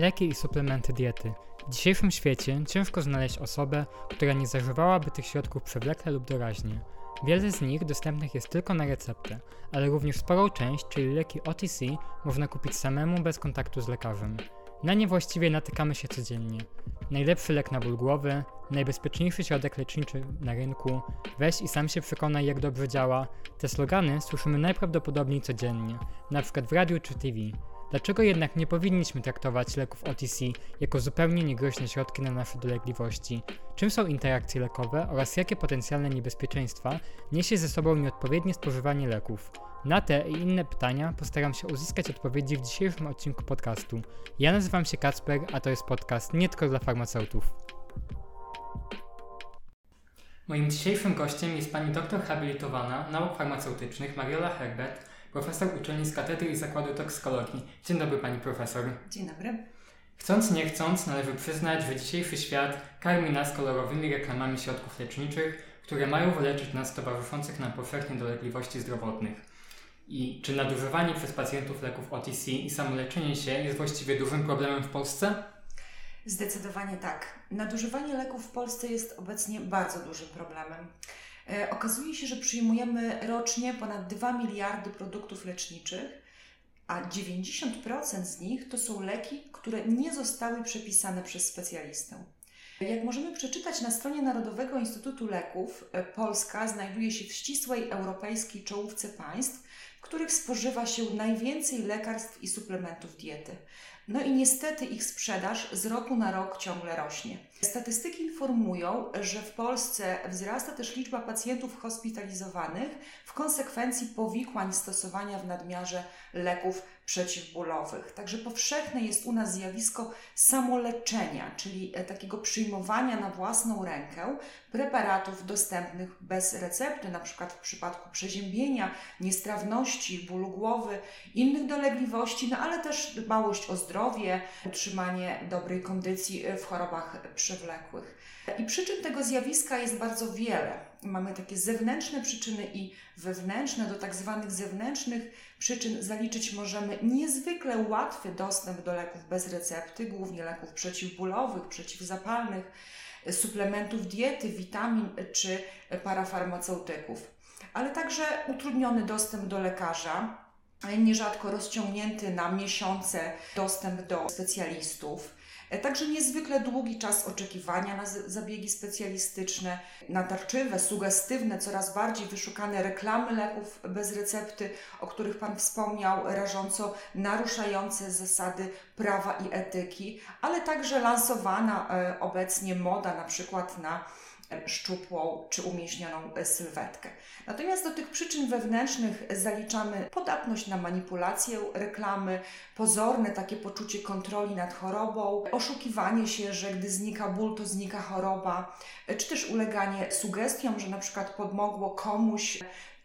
Leki i suplementy diety. W dzisiejszym świecie ciężko znaleźć osobę, która nie zażywałaby tych środków przewlekle lub doraźnie. Wiele z nich dostępnych jest tylko na receptę, ale również sporą część, czyli leki OTC, można kupić samemu bez kontaktu z lekarzem. Na nie właściwie natykamy się codziennie. Najlepszy lek na ból głowy, najbezpieczniejszy środek leczniczy na rynku, weź i sam się przekonaj jak dobrze działa. Te slogany słyszymy najprawdopodobniej codziennie, przykład w radiu czy TV. Dlaczego jednak nie powinniśmy traktować leków OTC jako zupełnie niegroźne środki na nasze dolegliwości? Czym są interakcje lekowe oraz jakie potencjalne niebezpieczeństwa niesie ze sobą nieodpowiednie spożywanie leków? Na te i inne pytania postaram się uzyskać odpowiedzi w dzisiejszym odcinku podcastu. Ja nazywam się Kacper, a to jest podcast nie tylko dla farmaceutów. Moim dzisiejszym gościem jest pani doktor habilitowana nauk farmaceutycznych Mariola Herbert, profesor uczelni z Katedry i Zakładu Toksykologii. Dzień dobry pani profesor. Dzień dobry. Chcąc nie chcąc, należy przyznać, że dzisiejszy świat karmi nas kolorowymi reklamami środków leczniczych, które mają wyleczyć nas towarzyszących nam powszechnie dolegliwości zdrowotnych. I czy nadużywanie przez pacjentów leków OTC i samoleczenie się jest właściwie dużym problemem w Polsce? Zdecydowanie tak. Nadużywanie leków w Polsce jest obecnie bardzo dużym problemem. E, okazuje się, że przyjmujemy rocznie ponad 2 miliardy produktów leczniczych, a 90% z nich to są leki, które nie zostały przepisane przez specjalistę. Jak możemy przeczytać na stronie Narodowego Instytutu Leków, e, Polska znajduje się w ścisłej europejskiej czołówce państw, w których spożywa się najwięcej lekarstw i suplementów diety. No i niestety ich sprzedaż z roku na rok ciągle rośnie. Statystyki informują, że w Polsce wzrasta też liczba pacjentów hospitalizowanych w konsekwencji powikłań stosowania w nadmiarze leków przeciwbólowych. Także powszechne jest u nas zjawisko samoleczenia, czyli e, takiego przyjmowania na własną rękę preparatów dostępnych bez recepty, na przykład w przypadku przeziębienia, niestrawności, bólu głowy, innych dolegliwości, no ale też dbałość o zdrowie, utrzymanie dobrej kondycji w chorobach przewlekłych. I przyczyn tego zjawiska jest bardzo wiele. Mamy takie zewnętrzne przyczyny i wewnętrzne. Do tak zwanych zewnętrznych przyczyn zaliczyć możemy niezwykle łatwy dostęp do leków bez recepty, głównie leków przeciwbólowych, przeciwzapalnych, suplementów diety, witamin czy parafarmaceutyków, ale także utrudniony dostęp do lekarza, nierzadko rozciągnięty na miesiące dostęp do specjalistów także niezwykle długi czas oczekiwania na zabiegi specjalistyczne, natarczywe, sugestywne, coraz bardziej wyszukane reklamy leków bez recepty, o których Pan wspomniał, rażąco naruszające zasady prawa i etyki, ale także lansowana e, obecnie moda na przykład na szczupłą czy umieśnioną sylwetkę. Natomiast do tych przyczyn wewnętrznych zaliczamy podatność na manipulację reklamy, pozorne takie poczucie kontroli nad chorobą, oszukiwanie się, że gdy znika ból, to znika choroba, czy też uleganie sugestiom, że na przykład pomogło komuś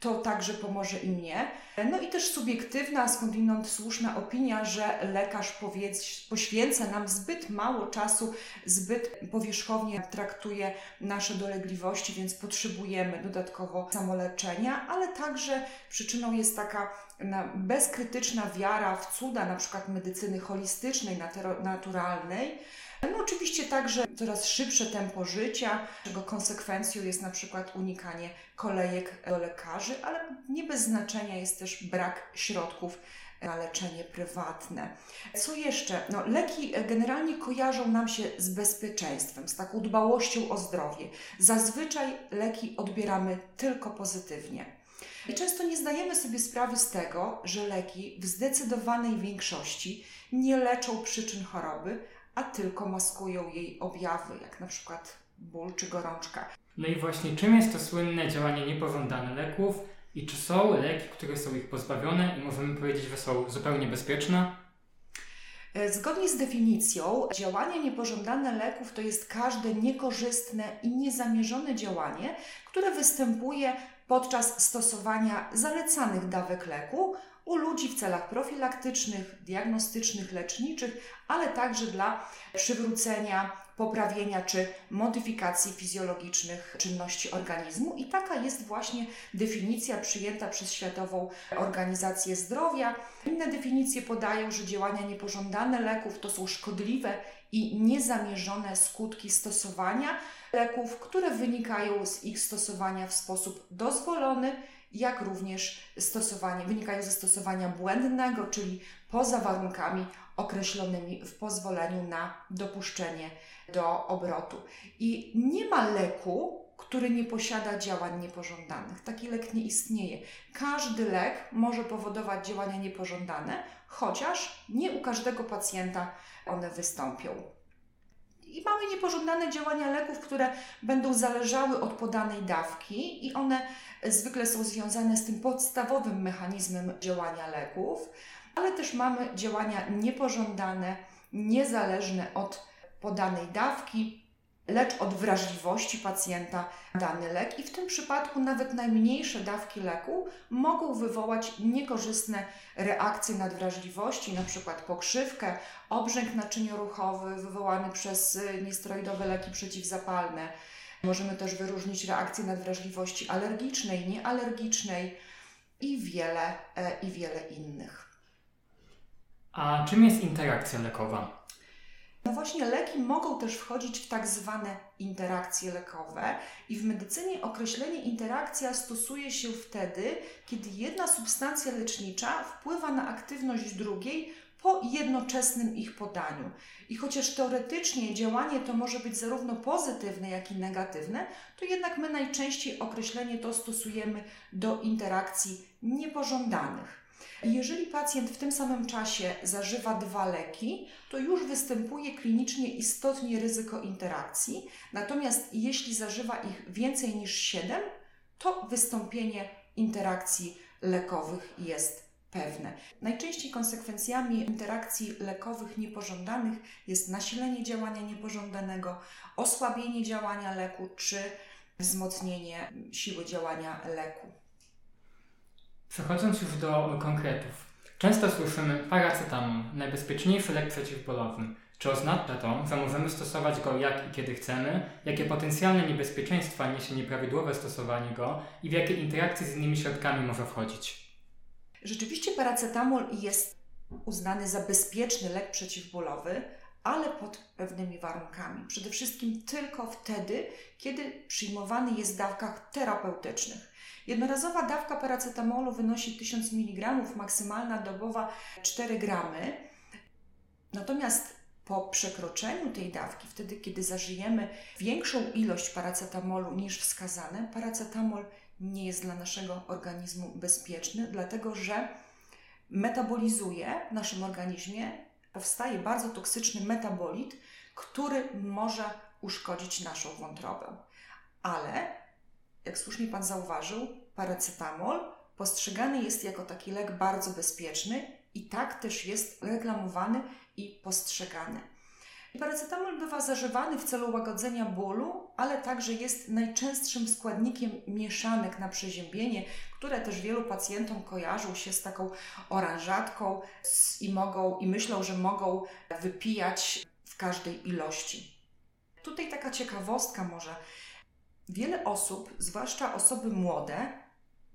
to także pomoże i mnie. No i też subiektywna, skądinąd słuszna opinia, że lekarz powiedz, poświęca nam zbyt mało czasu, zbyt powierzchownie traktuje nasze dolegliwości, więc potrzebujemy dodatkowo samoleczenia, ale także przyczyną jest taka bezkrytyczna wiara w cuda, na przykład medycyny holistycznej, naturalnej, no oczywiście także coraz szybsze tempo życia, czego konsekwencją jest na przykład unikanie kolejek do lekarzy, ale nie bez znaczenia jest też brak środków na leczenie prywatne. Co jeszcze? No, leki generalnie kojarzą nam się z bezpieczeństwem, z taką dbałością o zdrowie. Zazwyczaj leki odbieramy tylko pozytywnie. I często nie zdajemy sobie sprawy z tego, że leki w zdecydowanej większości nie leczą przyczyn choroby, a tylko maskują jej objawy, jak na przykład ból czy gorączka. No i właśnie czym jest to słynne działanie niepożądane leków i czy są leki, które są ich pozbawione i możemy powiedzieć, że są zupełnie bezpieczne? E, zgodnie z definicją, działanie niepożądane leków to jest każde niekorzystne i niezamierzone działanie, które występuje podczas stosowania zalecanych dawek leku u ludzi w celach profilaktycznych, diagnostycznych, leczniczych, ale także dla przywrócenia, poprawienia czy modyfikacji fizjologicznych czynności organizmu. I taka jest właśnie definicja przyjęta przez Światową Organizację Zdrowia. Inne definicje podają, że działania niepożądane leków to są szkodliwe i niezamierzone skutki stosowania leków, które wynikają z ich stosowania w sposób dozwolony jak również stosowanie, wynikają ze stosowania błędnego, czyli poza warunkami określonymi w pozwoleniu na dopuszczenie do obrotu. I nie ma leku, który nie posiada działań niepożądanych. Taki lek nie istnieje. Każdy lek może powodować działania niepożądane, chociaż nie u każdego pacjenta one wystąpią. I mamy niepożądane działania leków, które będą zależały od podanej dawki, i one zwykle są związane z tym podstawowym mechanizmem działania leków, ale też mamy działania niepożądane, niezależne od podanej dawki, lecz od wrażliwości pacjenta dany lek i w tym przypadku nawet najmniejsze dawki leku mogą wywołać niekorzystne reakcje nadwrażliwości, np. pokrzywkę, obrzęk naczynioruchowy wywołany przez niesteroidowe leki przeciwzapalne. Możemy też wyróżnić reakcje nadwrażliwości alergicznej, niealergicznej i wiele, e, i wiele innych. A czym jest interakcja lekowa? No właśnie leki mogą też wchodzić w tak zwane interakcje lekowe i w medycynie określenie interakcja stosuje się wtedy, kiedy jedna substancja lecznicza wpływa na aktywność drugiej po jednoczesnym ich podaniu. I chociaż teoretycznie działanie to może być zarówno pozytywne, jak i negatywne, to jednak my najczęściej określenie to stosujemy do interakcji niepożądanych. Jeżeli pacjent w tym samym czasie zażywa dwa leki, to już występuje klinicznie istotnie ryzyko interakcji. Natomiast jeśli zażywa ich więcej niż 7, to wystąpienie interakcji lekowych jest pewne. Najczęściej konsekwencjami interakcji lekowych niepożądanych jest nasilenie działania niepożądanego, osłabienie działania leku czy wzmocnienie siły działania leku. Przechodząc już do konkretów. Często słyszymy paracetamol, najbezpieczniejszy lek przeciwbólowy. Czy oznacza to, że możemy stosować go jak i kiedy chcemy? Jakie potencjalne niebezpieczeństwa niesie nieprawidłowe stosowanie go i w jakie interakcje z innymi środkami może wchodzić? Rzeczywiście paracetamol jest uznany za bezpieczny lek przeciwbólowy, ale pod pewnymi warunkami. Przede wszystkim tylko wtedy, kiedy przyjmowany jest w dawkach terapeutycznych. Jednorazowa dawka paracetamolu wynosi 1000 mg, maksymalna dobowa 4 gramy. Natomiast po przekroczeniu tej dawki, wtedy kiedy zażyjemy większą ilość paracetamolu niż wskazane, paracetamol nie jest dla naszego organizmu bezpieczny, dlatego że metabolizuje w naszym organizmie, powstaje bardzo toksyczny metabolit, który może uszkodzić naszą wątrobę. Ale jak słusznie Pan zauważył, paracetamol postrzegany jest jako taki lek bardzo bezpieczny i tak też jest reklamowany i postrzegany. Paracetamol bywa zażywany w celu łagodzenia bólu, ale także jest najczęstszym składnikiem mieszanek na przeziębienie, które też wielu pacjentom kojarzą się z taką oranżatką i mogą i myślą, że mogą wypijać w każdej ilości. Tutaj taka ciekawostka może Wiele osób, zwłaszcza osoby młode,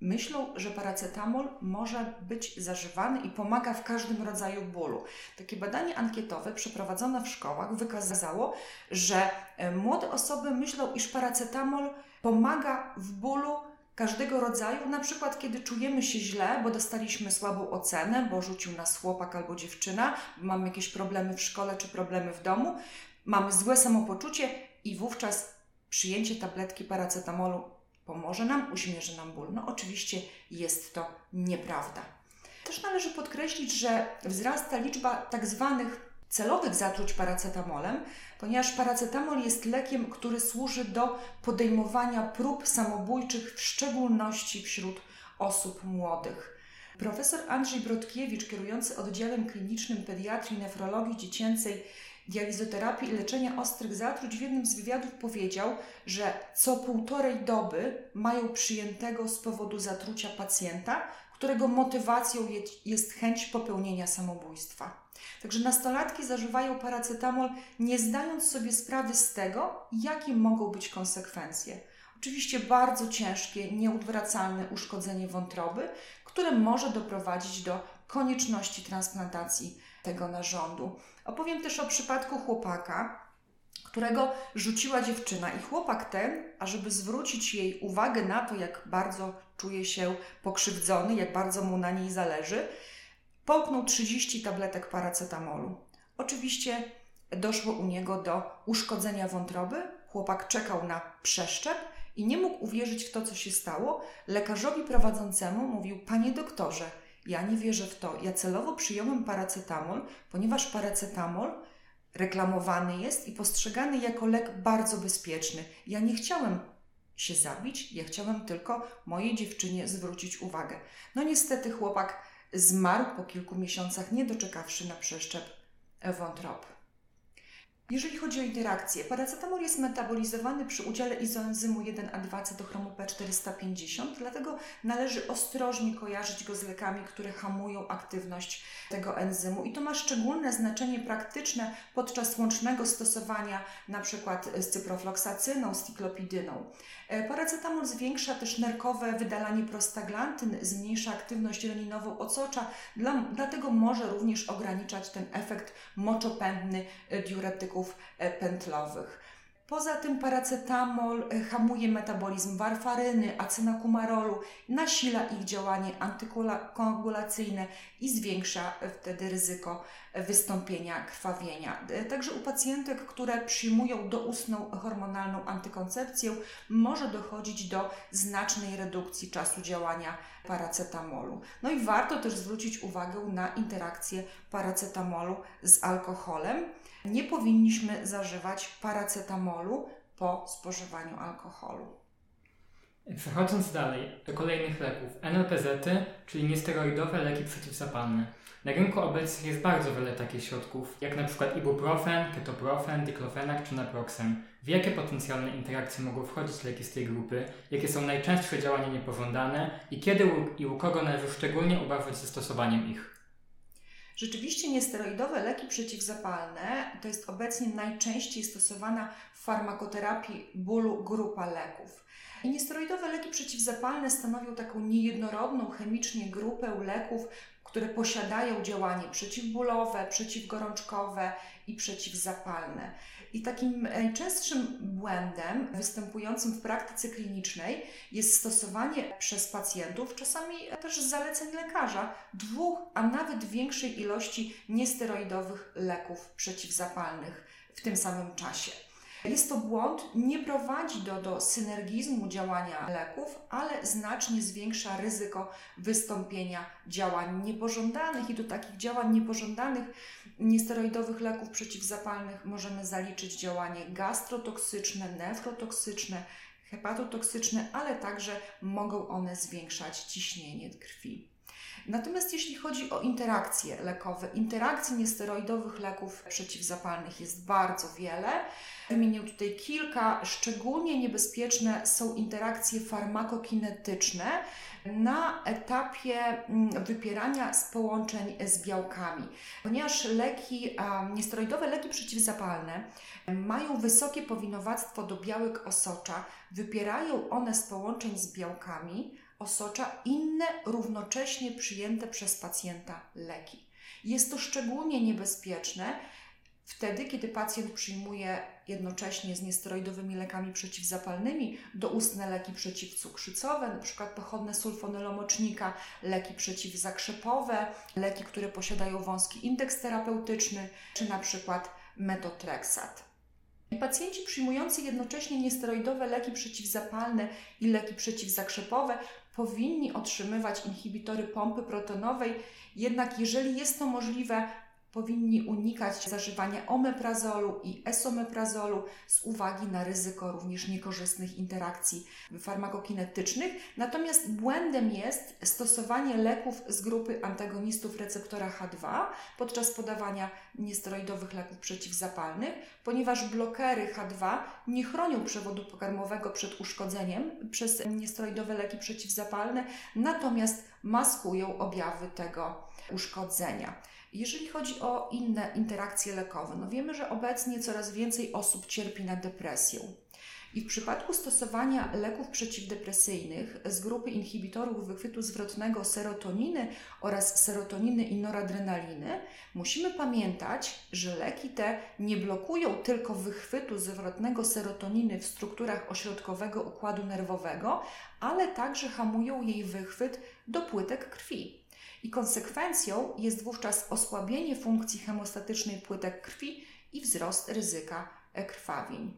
myślą, że paracetamol może być zażywany i pomaga w każdym rodzaju bólu. Takie badanie ankietowe przeprowadzone w szkołach wykazało, że e, młode osoby myślą, iż paracetamol pomaga w bólu każdego rodzaju, na przykład kiedy czujemy się źle, bo dostaliśmy słabą ocenę, bo rzucił nas chłopak albo dziewczyna, mamy jakieś problemy w szkole czy problemy w domu, mamy złe samopoczucie i wówczas przyjęcie tabletki paracetamolu pomoże nam, uśmierzy nam ból. No oczywiście jest to nieprawda. Też należy podkreślić, że wzrasta liczba tak zwanych celowych zatruć paracetamolem, ponieważ paracetamol jest lekiem, który służy do podejmowania prób samobójczych, w szczególności wśród osób młodych. Profesor Andrzej Brodkiewicz, kierujący oddziałem klinicznym pediatrii nefrologii dziecięcej dializoterapii i leczenia ostrych zatruć w jednym z wywiadów powiedział, że co półtorej doby mają przyjętego z powodu zatrucia pacjenta, którego motywacją jest chęć popełnienia samobójstwa. Także nastolatki zażywają paracetamol, nie zdając sobie sprawy z tego, jakie mogą być konsekwencje. Oczywiście bardzo ciężkie, nieodwracalne uszkodzenie wątroby, które może doprowadzić do konieczności transplantacji tego narządu. Opowiem też o przypadku chłopaka, którego rzuciła dziewczyna i chłopak ten, ażeby zwrócić jej uwagę na to, jak bardzo czuje się pokrzywdzony, jak bardzo mu na niej zależy, połknął 30 tabletek paracetamolu. Oczywiście doszło u niego do uszkodzenia wątroby. Chłopak czekał na przeszczep i nie mógł uwierzyć w to, co się stało. Lekarzowi prowadzącemu mówił: Panie doktorze, ja nie wierzę w to. Ja celowo przyjąłem paracetamol, ponieważ paracetamol reklamowany jest i postrzegany jako lek bardzo bezpieczny. Ja nie chciałem się zabić, ja chciałem tylko mojej dziewczynie zwrócić uwagę. No niestety chłopak zmarł po kilku miesiącach, nie doczekawszy na przeszczep wątroby. Jeżeli chodzi o interakcję, paracetamol jest metabolizowany przy udziale izoenzymu 1A2 cytochromu P450, dlatego należy ostrożnie kojarzyć go z lekami, które hamują aktywność tego enzymu i to ma szczególne znaczenie praktyczne podczas łącznego stosowania np. z cyprofloksacyną, z tiklopidyną. E, paracetamol zwiększa też nerkowe wydalanie prostaglantyn, zmniejsza aktywność reninową ococza, dla, dlatego może również ograniczać ten efekt moczopędny e, e, pętlowych. Poza tym paracetamol hamuje metabolizm warfaryny, acynakumarolu, nasila ich działanie antykoagulacyjne i zwiększa wtedy ryzyko wystąpienia krwawienia. Także u pacjentek, które przyjmują doustną hormonalną antykoncepcję, może dochodzić do znacznej redukcji czasu działania paracetamolu. No i warto też zwrócić uwagę na interakcję paracetamolu z alkoholem. Nie powinniśmy zażywać paracetamolu po spożywaniu alkoholu. Przechodząc dalej do kolejnych leków, NLPZ, czyli niesteroidowe leki przeciwzapalne. Na rynku obecnie jest bardzo wiele takich środków, jak przykład ibuprofen, ketoprofen, diklofenak czy naproxen. W jakie potencjalne interakcje mogą wchodzić leki z tej grupy, jakie są najczęstsze działania niepożądane i kiedy i u kogo należy szczególnie obawiać ze stosowaniem ich? Rzeczywiście niesteroidowe leki przeciwzapalne to jest obecnie najczęściej stosowana w farmakoterapii bólu grupa leków. I niesteroidowe leki przeciwzapalne stanowią taką niejednorodną chemicznie grupę leków, które posiadają działanie przeciwbólowe, przeciwgorączkowe i przeciwzapalne. I takim najczęstszym błędem występującym w praktyce klinicznej jest stosowanie przez pacjentów, czasami też z zaleceń lekarza, dwóch, a nawet większej ilości niesteroidowych leków przeciwzapalnych w tym samym czasie. Jest to błąd, nie prowadzi do, do synergizmu działania leków, ale znacznie zwiększa ryzyko wystąpienia działań niepożądanych i do takich działań niepożądanych niesteroidowych leków przeciwzapalnych możemy zaliczyć działanie gastrotoksyczne, nefrotoksyczne, hepatotoksyczne, ale także mogą one zwiększać ciśnienie krwi. Natomiast jeśli chodzi o interakcje lekowe, interakcji niesteroidowych leków przeciwzapalnych jest bardzo wiele. Wymienię tutaj kilka. Szczególnie niebezpieczne są interakcje farmakokinetyczne na etapie mm, wypierania z połączeń z białkami, ponieważ leki, niesteroidowe leki przeciwzapalne mają wysokie powinowactwo do białek osocza, wypierają one z połączeń z białkami osocza inne równocześnie przyjęte przez pacjenta leki. Jest to szczególnie niebezpieczne wtedy, kiedy pacjent przyjmuje jednocześnie z niesteroidowymi lekami przeciwzapalnymi doustne leki przeciwcukrzycowe, np. pochodne sulfonylomocznika, leki przeciwzakrzepowe, leki, które posiadają wąski indeks terapeutyczny, czy np. metotreksat. Pacjenci przyjmujący jednocześnie niesteroidowe leki przeciwzapalne i leki przeciwzakrzepowe powinni otrzymywać inhibitory pompy protonowej, jednak jeżeli jest to możliwe, powinni unikać zażywania omeprazolu i esomeprazolu z uwagi na ryzyko również niekorzystnych interakcji farmakokinetycznych. Natomiast błędem jest stosowanie leków z grupy antagonistów receptora H2 podczas podawania niesteroidowych leków przeciwzapalnych, ponieważ blokery H2 nie chronią przewodu pokarmowego przed uszkodzeniem przez niesteroidowe leki przeciwzapalne, natomiast maskują objawy tego uszkodzenia. Jeżeli chodzi o inne interakcje lekowe, no wiemy, że obecnie coraz więcej osób cierpi na depresję. I w przypadku stosowania leków przeciwdepresyjnych z grupy inhibitorów wychwytu zwrotnego serotoniny oraz serotoniny i noradrenaliny, musimy pamiętać, że leki te nie blokują tylko wychwytu zwrotnego serotoniny w strukturach ośrodkowego układu nerwowego, ale także hamują jej wychwyt do płytek krwi i konsekwencją jest wówczas osłabienie funkcji hemostatycznej płytek krwi i wzrost ryzyka krwawień.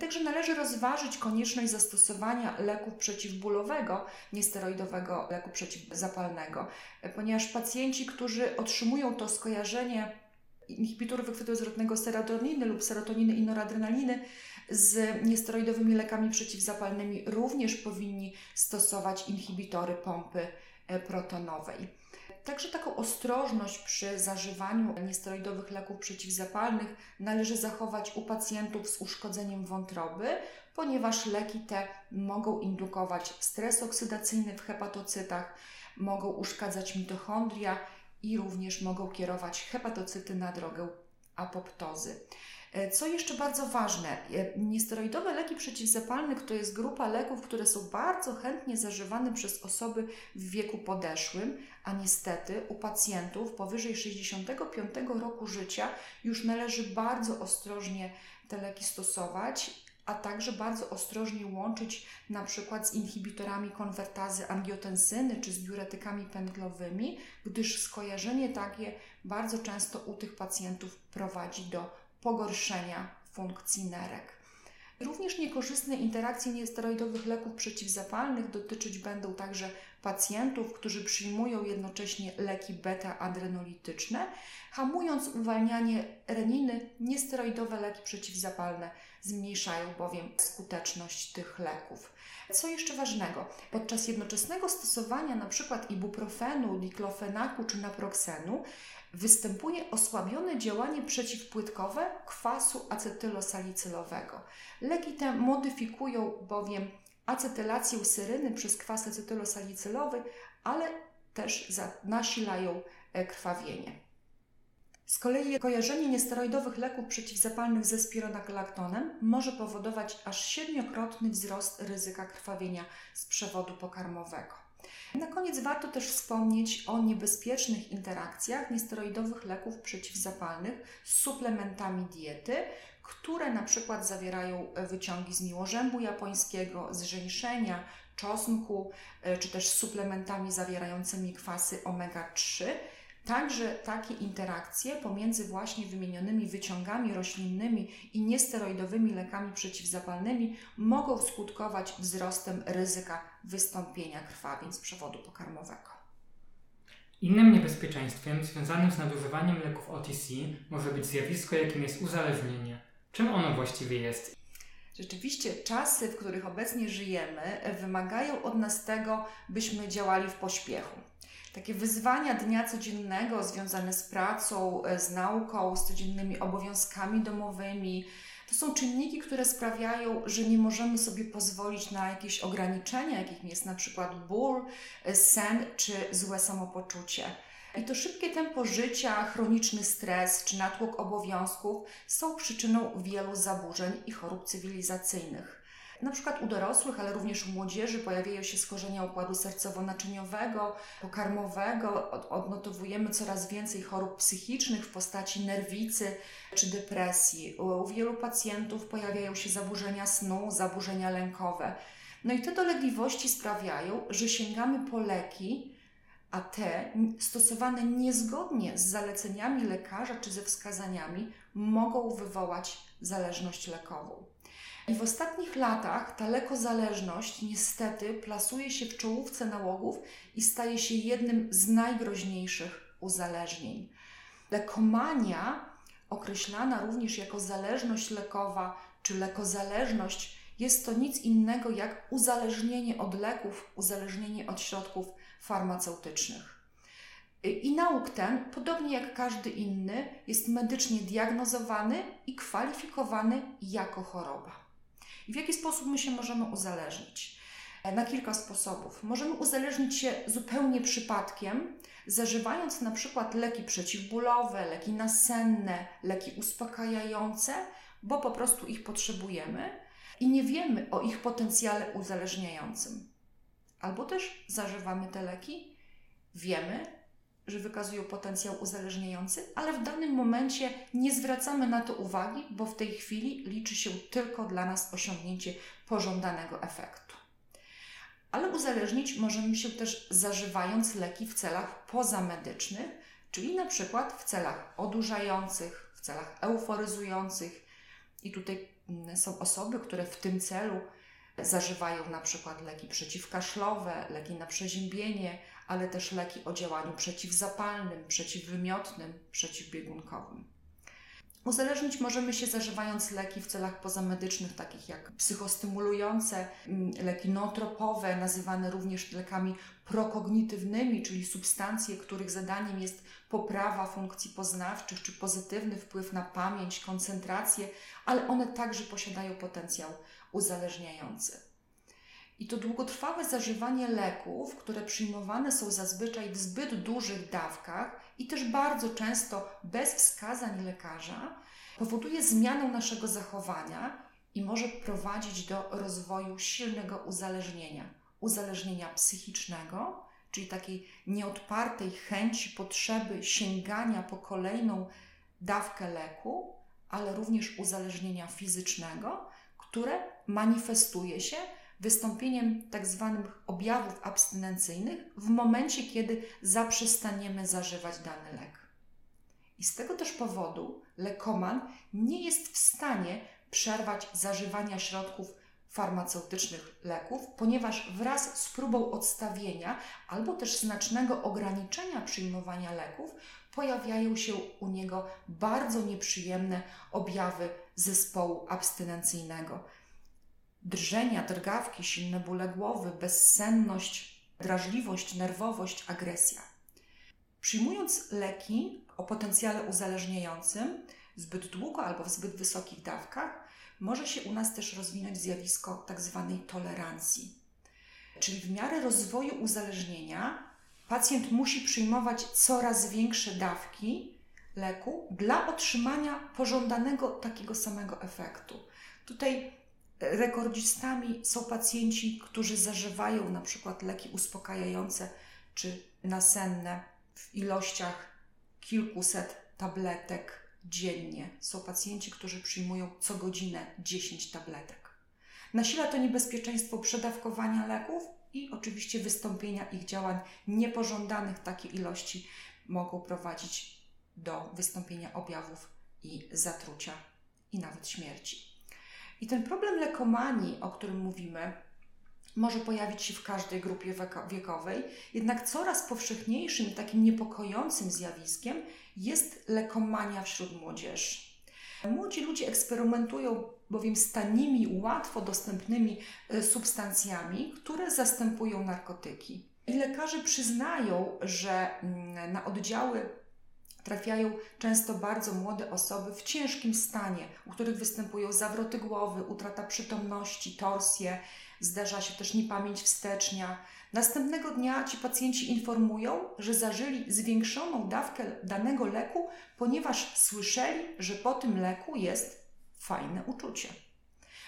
Także należy rozważyć konieczność zastosowania leków przeciwbólowego, niesteroidowego leku przeciwzapalnego, ponieważ pacjenci, którzy otrzymują to skojarzenie inhibitorów wychwytu zwrotnego serotoniny lub serotoniny i noradrenaliny z niesteroidowymi lekami przeciwzapalnymi również powinni stosować inhibitory pompy protonowej. Także taką ostrożność przy zażywaniu niesteroidowych leków przeciwzapalnych należy zachować u pacjentów z uszkodzeniem wątroby, ponieważ leki te mogą indukować stres oksydacyjny w hepatocytach, mogą uszkadzać mitochondria i również mogą kierować hepatocyty na drogę apoptozy. E, co jeszcze bardzo ważne, e, niesteroidowe leki przeciwzapalne to jest grupa leków, które są bardzo chętnie zażywane przez osoby w wieku podeszłym, a niestety u pacjentów powyżej 65 roku życia już należy bardzo ostrożnie te leki stosować, a także bardzo ostrożnie łączyć na przykład z inhibitorami konwertazy angiotensyny czy z diuretykami pętlowymi, gdyż skojarzenie takie bardzo często u tych pacjentów prowadzi do pogorszenia funkcji nerek. Również niekorzystne interakcje niesteroidowych leków przeciwzapalnych dotyczyć będą także pacjentów, którzy przyjmują jednocześnie leki beta-adrenolityczne. Hamując uwalnianie reniny, niesteroidowe leki przeciwzapalne zmniejszają bowiem skuteczność tych leków. Co jeszcze ważnego? Podczas jednoczesnego stosowania np. ibuprofenu, diklofenaku czy naproxenu występuje osłabione działanie przeciwpłytkowe kwasu acetylosalicylowego. Leki te modyfikują bowiem acetylację syryny przez kwas acetylosalicylowy, ale też nasilają e, krwawienie. Z kolei kojarzenie niesteroidowych leków przeciwzapalnych ze spironolaktonem może powodować aż siedmiokrotny wzrost ryzyka krwawienia z przewodu pokarmowego. Na koniec warto też wspomnieć o niebezpiecznych interakcjach niesteroidowych leków przeciwzapalnych z suplementami diety, które na przykład zawierają wyciągi z miłożębu japońskiego, z żeńszenia, czosnku, e, czy też suplementami zawierającymi kwasy omega-3 Także takie interakcje pomiędzy właśnie wymienionymi wyciągami roślinnymi i niesteroidowymi lekami przeciwzapalnymi mogą skutkować wzrostem ryzyka wystąpienia krwawień z przewodu pokarmowego. Innym niebezpieczeństwem związanym z nadużywaniem leków OTC może być zjawisko, jakim jest uzależnienie. Czym ono właściwie jest? Rzeczywiście czasy, w których obecnie żyjemy, wymagają od nas tego, byśmy działali w pośpiechu takie wyzwania dnia codziennego związane z pracą, z nauką, z codziennymi obowiązkami domowymi, to są czynniki, które sprawiają, że nie możemy sobie pozwolić na jakieś ograniczenia, jakim jest na przykład ból, e, sen czy złe samopoczucie. I to szybkie tempo życia, chroniczny stres czy natłok obowiązków są przyczyną wielu zaburzeń i chorób cywilizacyjnych. Na przykład u dorosłych, ale również u młodzieży pojawiają się schorzenia układu sercowo-naczyniowego, pokarmowego. Odnotowujemy coraz więcej chorób psychicznych w postaci nerwicy czy depresji. U wielu pacjentów pojawiają się zaburzenia snu, zaburzenia lękowe. No i te dolegliwości sprawiają, że sięgamy po leki, a te stosowane niezgodnie z zaleceniami lekarza czy ze wskazaniami mogą wywołać zależność lekową. I w ostatnich latach ta lekozależność niestety plasuje się w czołówce nałogów i staje się jednym z najgroźniejszych uzależnień. Lekomania, określana również jako zależność lekowa czy lekozależność, jest to nic innego jak uzależnienie od leków, uzależnienie od środków farmaceutycznych. I nauk ten, podobnie jak każdy inny, jest medycznie diagnozowany i kwalifikowany jako choroba. W jaki sposób my się możemy uzależnić? E, na kilka sposobów. Możemy uzależnić się zupełnie przypadkiem, zażywając na przykład leki przeciwbólowe, leki nasenne, leki uspokajające, bo po prostu ich potrzebujemy i nie wiemy o ich potencjale uzależniającym. Albo też zażywamy te leki, wiemy, że wykazują potencjał uzależniający, ale w danym momencie nie zwracamy na to uwagi, bo w tej chwili liczy się tylko dla nas osiągnięcie pożądanego efektu. Ale uzależnić możemy się też zażywając leki w celach pozamedycznych, czyli na przykład w celach odurzających, w celach euforyzujących. I tutaj mm, są osoby, które w tym celu zażywają na przykład leki przeciwkaszlowe, leki na przeziębienie, ale też leki o działaniu przeciwzapalnym, przeciwwymiotnym, przeciwbiegunkowym. Uzależnić możemy się zażywając leki w celach pozamedycznych, takich jak psychostymulujące, mm, leki nootropowe, nazywane również lekami prokognitywnymi, czyli substancje, których zadaniem jest poprawa funkcji poznawczych czy pozytywny wpływ na pamięć, koncentrację, ale one także posiadają potencjał uzależniający. I to długotrwałe zażywanie leków, które przyjmowane są zazwyczaj w zbyt dużych dawkach i też bardzo często bez wskazań lekarza, powoduje zmianę naszego zachowania i może prowadzić do rozwoju silnego uzależnienia. Uzależnienia psychicznego, czyli takiej nieodpartej chęci, potrzeby sięgania po kolejną dawkę leku, ale również uzależnienia fizycznego, które manifestuje się wystąpieniem tak zwanych objawów abstynencyjnych w momencie, kiedy zaprzestaniemy zażywać dany lek. I z tego też powodu lekoman nie jest w stanie przerwać zażywania środków farmaceutycznych leków, ponieważ wraz z próbą odstawienia albo też znacznego ograniczenia przyjmowania leków pojawiają się u niego bardzo nieprzyjemne objawy zespołu abstynencyjnego drżenia, drgawki, silne bóle głowy, bezsenność, drażliwość, nerwowość, agresja. Przyjmując leki o potencjale uzależniającym zbyt długo albo w zbyt wysokich dawkach, może się u nas też rozwinąć zjawisko tzw. Tak tolerancji. Czyli w miarę rozwoju uzależnienia pacjent musi przyjmować coraz większe dawki leku dla otrzymania pożądanego takiego samego efektu. Tutaj Rekordzistami są pacjenci, którzy zażywają na przykład leki uspokajające czy nasenne w ilościach kilkuset tabletek dziennie. Są pacjenci, którzy przyjmują co godzinę 10 tabletek. Nasila to niebezpieczeństwo przedawkowania leków i oczywiście wystąpienia ich działań niepożądanych. Takie ilości mogą prowadzić do wystąpienia objawów i zatrucia i nawet śmierci. I ten problem lekomanii, o którym mówimy, może pojawić się w każdej grupie wiekowej, jednak coraz powszechniejszym i takim niepokojącym zjawiskiem jest lekomania wśród młodzieży. Młodzi ludzie eksperymentują bowiem z tanimi, łatwo dostępnymi e, substancjami, które zastępują narkotyki. I lekarze przyznają, że mm, na oddziały trafiają często bardzo młode osoby w ciężkim stanie, u których występują zawroty głowy, utrata przytomności, torsje, zdarza się też niepamięć wstecznia. Następnego dnia ci pacjenci informują, że zażyli zwiększoną dawkę danego leku, ponieważ słyszeli, że po tym leku jest fajne uczucie.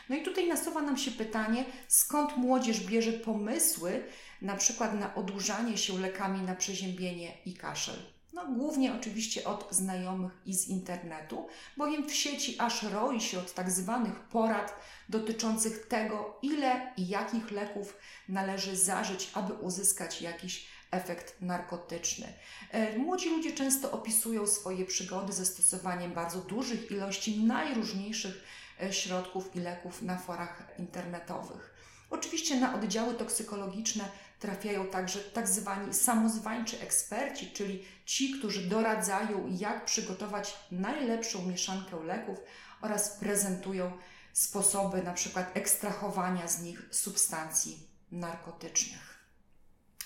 No i tutaj nasuwa nam się pytanie, skąd młodzież bierze pomysły, na przykład na odurzanie się lekami na przeziębienie i kaszel. No, głównie oczywiście od znajomych i z internetu, bowiem w sieci aż roi się od tak zwanych porad dotyczących tego, ile i jakich leków należy zażyć, aby uzyskać jakiś efekt narkotyczny. E, młodzi ludzie często opisują swoje przygody ze stosowaniem bardzo dużych ilości najróżniejszych e, środków i leków na forach internetowych. Oczywiście na oddziały toksykologiczne trafiają także tak zwani samozwańczy eksperci, czyli ci, którzy doradzają, jak przygotować najlepszą mieszankę leków oraz prezentują sposoby na przykład ekstrahowania z nich substancji narkotycznych.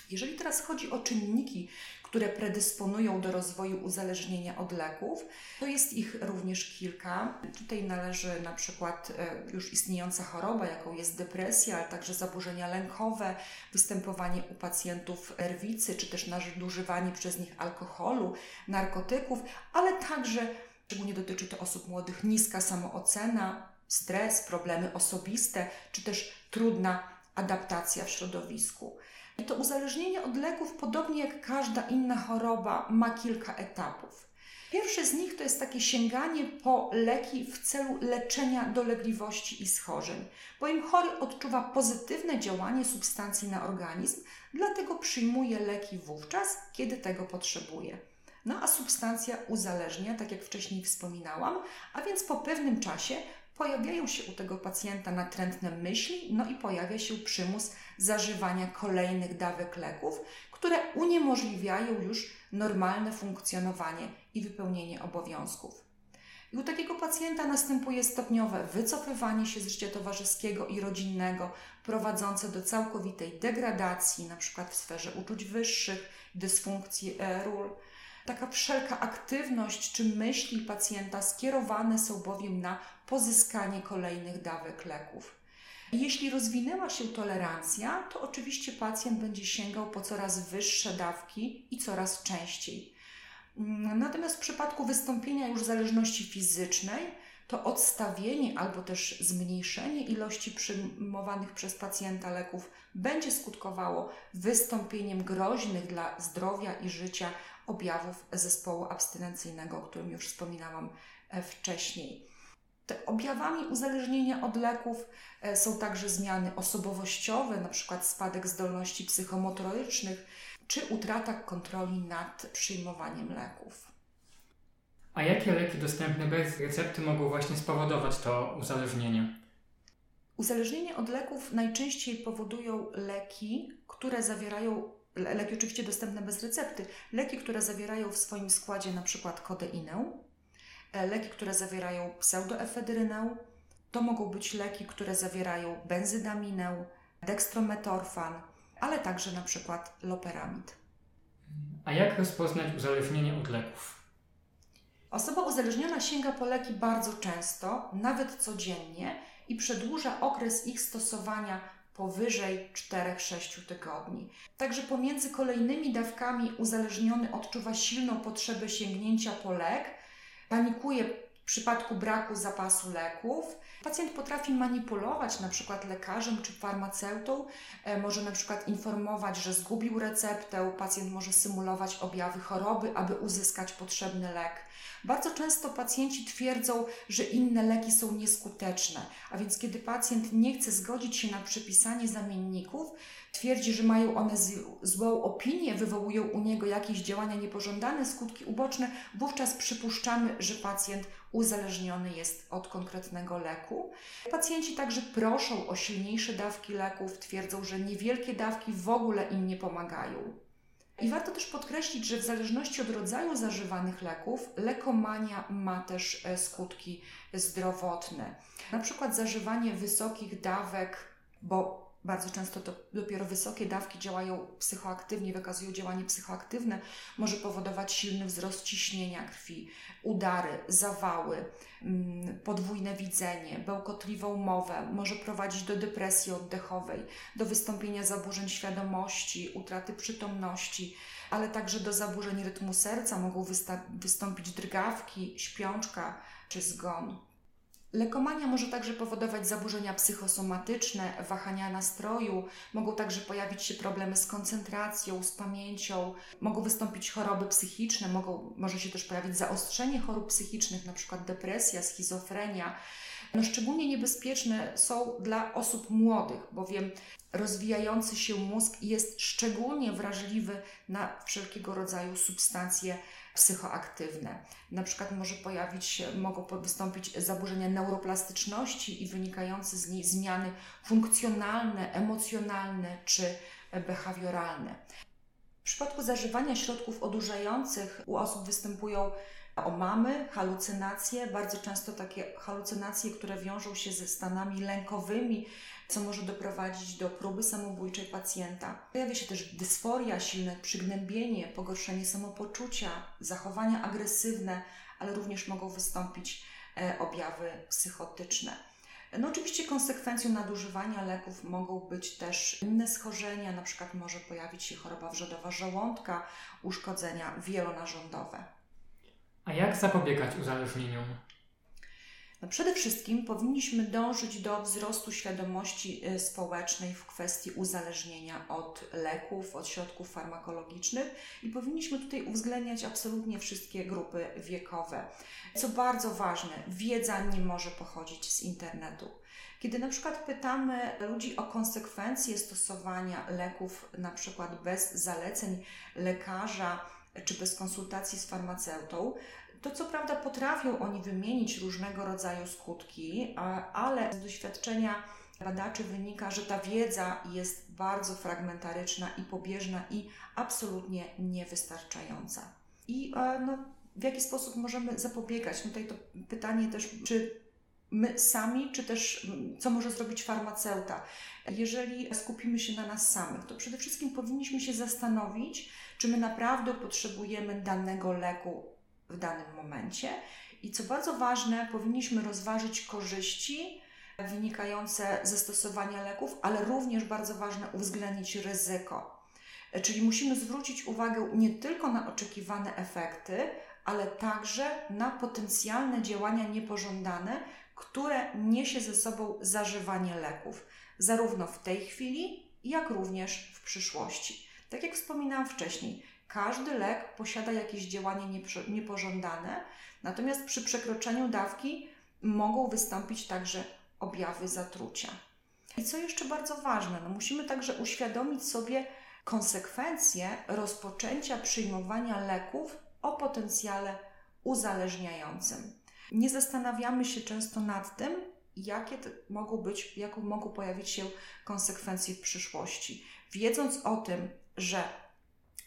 Jeżeli teraz chodzi o czynniki, które predysponują do rozwoju uzależnienia od leków. To jest ich również kilka. Tutaj należy na przykład e, już istniejąca choroba, jaką jest depresja, ale także zaburzenia lękowe, występowanie u pacjentów erwicy, czy też nadużywanie przez nich alkoholu, narkotyków, ale także, szczególnie dotyczy to osób młodych, niska samoocena, stres, problemy osobiste, czy też trudna adaptacja w środowisku. I to uzależnienie od leków, podobnie jak każda inna choroba, ma kilka etapów. Pierwszy z nich to jest takie sięganie po leki w celu leczenia dolegliwości i schorzeń, bowiem chory odczuwa pozytywne działanie substancji na organizm, dlatego przyjmuje leki wówczas, kiedy tego potrzebuje. No a substancja uzależnia, tak jak wcześniej wspominałam, a więc po pewnym czasie pojawiają się u tego pacjenta natrętne myśli, no i pojawia się przymus zażywania kolejnych dawek leków, które uniemożliwiają już normalne funkcjonowanie i wypełnienie obowiązków. I u takiego pacjenta następuje stopniowe wycofywanie się z życia towarzyskiego i rodzinnego, prowadzące do całkowitej degradacji, np. w sferze uczuć wyższych, dysfunkcji e, ról. Taka wszelka aktywność czy myśli pacjenta skierowane są bowiem na pozyskanie kolejnych dawek leków. Jeśli rozwinęła się tolerancja, to oczywiście pacjent będzie sięgał po coraz wyższe dawki i coraz częściej. Natomiast w przypadku wystąpienia już zależności fizycznej, to odstawienie albo też zmniejszenie ilości przyjmowanych przez pacjenta leków będzie skutkowało wystąpieniem groźnych dla zdrowia i życia objawów zespołu abstynencyjnego, o którym już wspominałam e, wcześniej. Te objawami uzależnienia od leków e, są także zmiany osobowościowe, np. spadek zdolności psychomotorycznych czy utrata kontroli nad przyjmowaniem leków. A jakie leki dostępne bez recepty mogą właśnie spowodować to uzależnienie? Uzależnienie od leków najczęściej powodują leki, które zawierają leki oczywiście dostępne bez recepty, leki, które zawierają w swoim składzie na przykład kodeinę, leki, które zawierają pseudoefedrynę, to mogą być leki, które zawierają benzydaminę, dextrometorfan, ale także na przykład loperamid. A jak rozpoznać uzależnienie od leków? Osoba uzależniona sięga po leki bardzo często, nawet codziennie i przedłuża okres ich stosowania powyżej 4-6 tygodni. Także pomiędzy kolejnymi dawkami uzależniony odczuwa silną potrzebę sięgnięcia po lek, panikuje w przypadku braku zapasu leków. Pacjent potrafi manipulować na przykład lekarzem czy farmaceutą, e, może na przykład informować, że zgubił receptę, pacjent może symulować objawy choroby, aby uzyskać potrzebny lek. Bardzo często pacjenci twierdzą, że inne leki są nieskuteczne, a więc kiedy pacjent nie chce zgodzić się na przepisanie zamienników, twierdzi, że mają one złą opinię, wywołują u niego jakieś działania niepożądane, skutki uboczne, wówczas przypuszczamy, że pacjent uzależniony jest od konkretnego leku. Pacjenci także proszą o silniejsze dawki leków, twierdzą, że niewielkie dawki w ogóle im nie pomagają. I warto też podkreślić, że w zależności od rodzaju zażywanych leków, lekomania ma też e, skutki zdrowotne. Na przykład zażywanie wysokich dawek, bo bardzo często to dopiero wysokie dawki działają psychoaktywnie, wykazują działanie psychoaktywne, może powodować silny wzrost ciśnienia krwi, udary, zawały, mm, podwójne widzenie, bełkotliwą mowę, może prowadzić do depresji oddechowej, do wystąpienia zaburzeń świadomości, utraty przytomności, ale także do zaburzeń rytmu serca, mogą wystąpić drgawki, śpiączka czy zgon. Lekomania może także powodować zaburzenia psychosomatyczne, wahania nastroju, mogą także pojawić się problemy z koncentracją, z pamięcią, mogą wystąpić choroby psychiczne, mogą, może się też pojawić zaostrzenie chorób psychicznych, np. depresja, schizofrenia. No, szczególnie niebezpieczne są dla osób młodych, bowiem rozwijający się mózg jest szczególnie wrażliwy na wszelkiego rodzaju substancje psychoaktywne. Na przykład może pojawić się, mogą wystąpić zaburzenia neuroplastyczności i wynikające z niej zmiany funkcjonalne, emocjonalne czy behawioralny. W przypadku zażywania środków odurzających u osób występują omamy, halucynacje, bardzo często takie halucynacje, które wiążą się ze stanami lękowymi, co może doprowadzić do próby samobójczej pacjenta. Pojawia się też dysforia, silne przygnębienie, pogorszenie samopoczucia, zachowania agresywne, ale również mogą wystąpić e, objawy psychotyczne. No oczywiście konsekwencją nadużywania leków mogą być też inne schorzenia, na przykład może pojawić się choroba wrzodowa żołądka, uszkodzenia wielonarządowe. A jak zapobiegać uzależnieniom? No przede wszystkim powinniśmy dążyć do wzrostu świadomości y, społecznej w kwestii uzależnienia od leków, od środków farmakologicznych i powinniśmy tutaj uwzględniać absolutnie wszystkie grupy wiekowe. Co bardzo ważne, wiedza nie może pochodzić z internetu. Kiedy na przykład pytamy ludzi o konsekwencje stosowania leków, na przykład bez zaleceń lekarza czy bez konsultacji z farmaceutą, to co prawda potrafią oni wymienić różnego rodzaju skutki, ale z doświadczenia badaczy wynika, że ta wiedza jest bardzo fragmentaryczna i pobieżna i absolutnie niewystarczająca. I e, no, w jaki sposób możemy zapobiegać? No tutaj to pytanie też, czy my sami, czy też co może zrobić farmaceuta. Jeżeli skupimy się na nas samych, to przede wszystkim powinniśmy się zastanowić, czy my naprawdę potrzebujemy danego leku w danym momencie. I co bardzo ważne, powinniśmy rozważyć korzyści wynikające ze stosowania leków, ale również bardzo ważne uwzględnić ryzyko. Czyli musimy zwrócić uwagę nie tylko na oczekiwane efekty, ale także na potencjalne działania niepożądane, które niesie ze sobą zażywanie leków, zarówno w tej chwili, jak również w przyszłości. Tak jak wspominałam wcześniej, każdy lek posiada jakieś działanie niepożądane, natomiast przy przekroczeniu dawki mogą wystąpić także objawy zatrucia. I co jeszcze bardzo ważne, no musimy także uświadomić sobie konsekwencje rozpoczęcia przyjmowania leków o potencjale uzależniającym. Nie zastanawiamy się często nad tym, jakie mogą być, jaką mogą pojawić się konsekwencje w przyszłości. Wiedząc o tym, że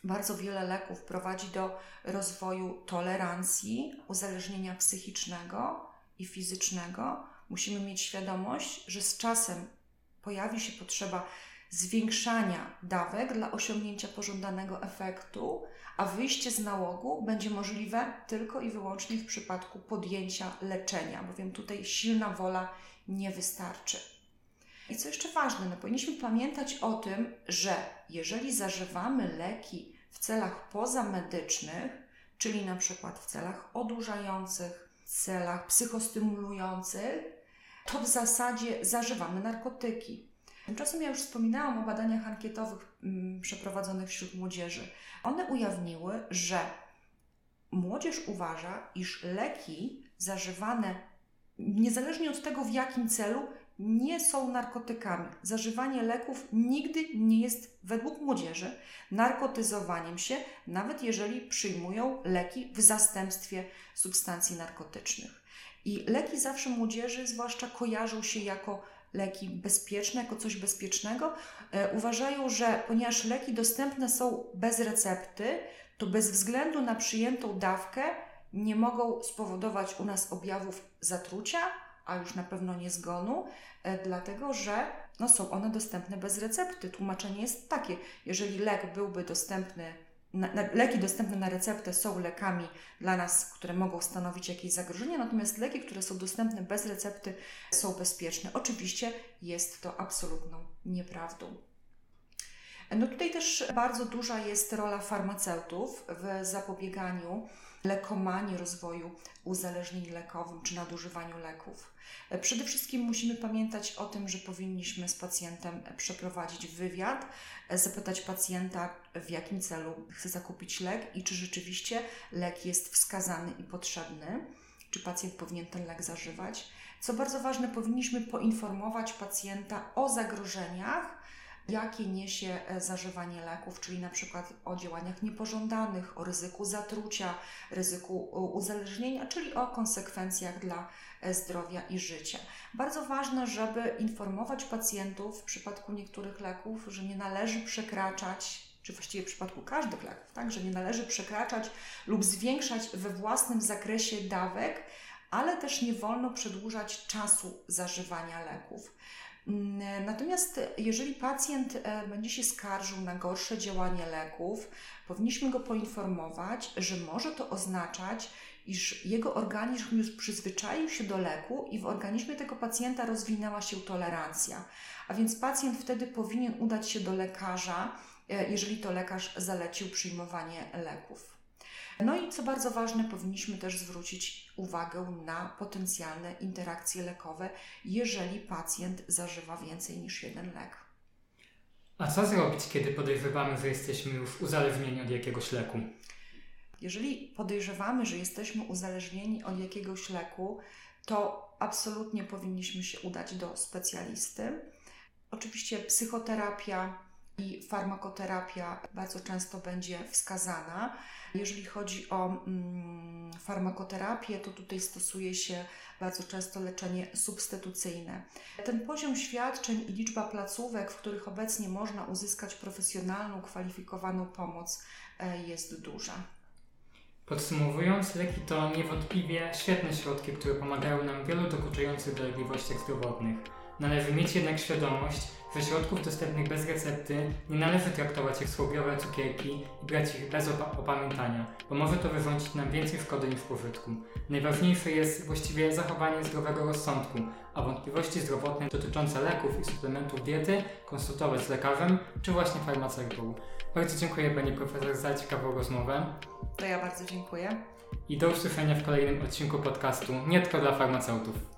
bardzo wiele leków prowadzi do rozwoju tolerancji, uzależnienia psychicznego i fizycznego. Musimy mieć świadomość, że z czasem pojawi się potrzeba zwiększania dawek dla osiągnięcia pożądanego efektu, a wyjście z nałogu będzie możliwe tylko i wyłącznie w przypadku podjęcia leczenia, bowiem tutaj silna wola nie wystarczy. I co jeszcze ważne, no powinniśmy pamiętać o tym, że jeżeli zażywamy leki w celach pozamedycznych, czyli na przykład w celach odurzających, celach psychostymulujących, to w zasadzie zażywamy narkotyki. Tymczasem ja już wspominałam o badaniach ankietowych mm, przeprowadzonych wśród młodzieży. One ujawniły, że młodzież uważa, iż leki zażywane niezależnie od tego, w jakim celu, nie są narkotykami. Zażywanie leków nigdy nie jest, według młodzieży, narkotyzowaniem się, nawet jeżeli przyjmują leki w zastępstwie substancji narkotycznych. I leki zawsze młodzieży, zwłaszcza kojarzą się jako leki bezpieczne, jako coś bezpiecznego. E, uważają, że ponieważ leki dostępne są bez recepty, to bez względu na przyjętą dawkę nie mogą spowodować u nas objawów zatrucia, a już na pewno nie zgonu, e, dlatego że no, są one dostępne bez recepty. Tłumaczenie jest takie: jeżeli lek byłby dostępny, na, na, leki dostępne na receptę są lekami dla nas, które mogą stanowić jakieś zagrożenie, natomiast leki, które są dostępne bez recepty, są bezpieczne. Oczywiście jest to absolutną nieprawdą. No tutaj też bardzo duża jest rola farmaceutów w zapobieganiu lekomanii, rozwoju uzależnień lekowym czy nadużywaniu leków. Przede wszystkim musimy pamiętać o tym, że powinniśmy z pacjentem przeprowadzić wywiad, zapytać pacjenta, w jakim celu chce zakupić lek i czy rzeczywiście lek jest wskazany i potrzebny, czy pacjent powinien ten lek zażywać. Co bardzo ważne, powinniśmy poinformować pacjenta o zagrożeniach jakie niesie e, zażywanie leków, czyli na przykład o działaniach niepożądanych, o ryzyku zatrucia, ryzyku uzależnienia, czyli o konsekwencjach dla e, zdrowia i życia. Bardzo ważne, żeby informować pacjentów w przypadku niektórych leków, że nie należy przekraczać czy właściwie w przypadku każdych leków, tak, że nie należy przekraczać lub zwiększać we własnym zakresie dawek, ale też nie wolno przedłużać czasu zażywania leków. Mm, natomiast jeżeli pacjent e, będzie się skarżył na gorsze działanie leków, powinniśmy go poinformować, że może to oznaczać, iż jego organizm już przyzwyczaił się do leku i w organizmie tego pacjenta rozwinęła się tolerancja. A więc pacjent wtedy powinien udać się do lekarza, e, jeżeli to lekarz zalecił przyjmowanie leków. No i co bardzo ważne, powinniśmy też zwrócić uwagę na potencjalne interakcje lekowe, jeżeli pacjent zażywa więcej niż jeden lek. A co zrobić, kiedy podejrzewamy, że jesteśmy już uzależnieni od jakiegoś leku? Jeżeli podejrzewamy, że jesteśmy uzależnieni od jakiegoś leku, to absolutnie powinniśmy się udać do specjalisty. Oczywiście psychoterapia i farmakoterapia bardzo często będzie wskazana. Jeżeli chodzi o mm, farmakoterapię, to tutaj stosuje się bardzo często leczenie substytucyjne. Ten poziom świadczeń i liczba placówek, w których obecnie można uzyskać profesjonalną, kwalifikowaną pomoc, e, jest duża. Podsumowując, leki to niewątpliwie świetne środki, które pomagają nam w wielu dokuczających dolegliwościach zdrowotnych. Należy mieć jednak świadomość, że środków dostępnych bez recepty nie należy traktować jak słowiowe cukierki i brać ich bez opamiętania, bo może to wyrządzić nam więcej szkody niż pożytku. Najważniejsze jest właściwie zachowanie zdrowego rozsądku, a wątpliwości zdrowotne dotyczące leków i suplementów diety konsultować z lekarzem czy właśnie farmaceutą. Bardzo dziękuję Pani Profesor za ciekawą rozmowę. To ja bardzo dziękuję. I do usłyszenia w kolejnym odcinku podcastu Nie tylko dla farmaceutów.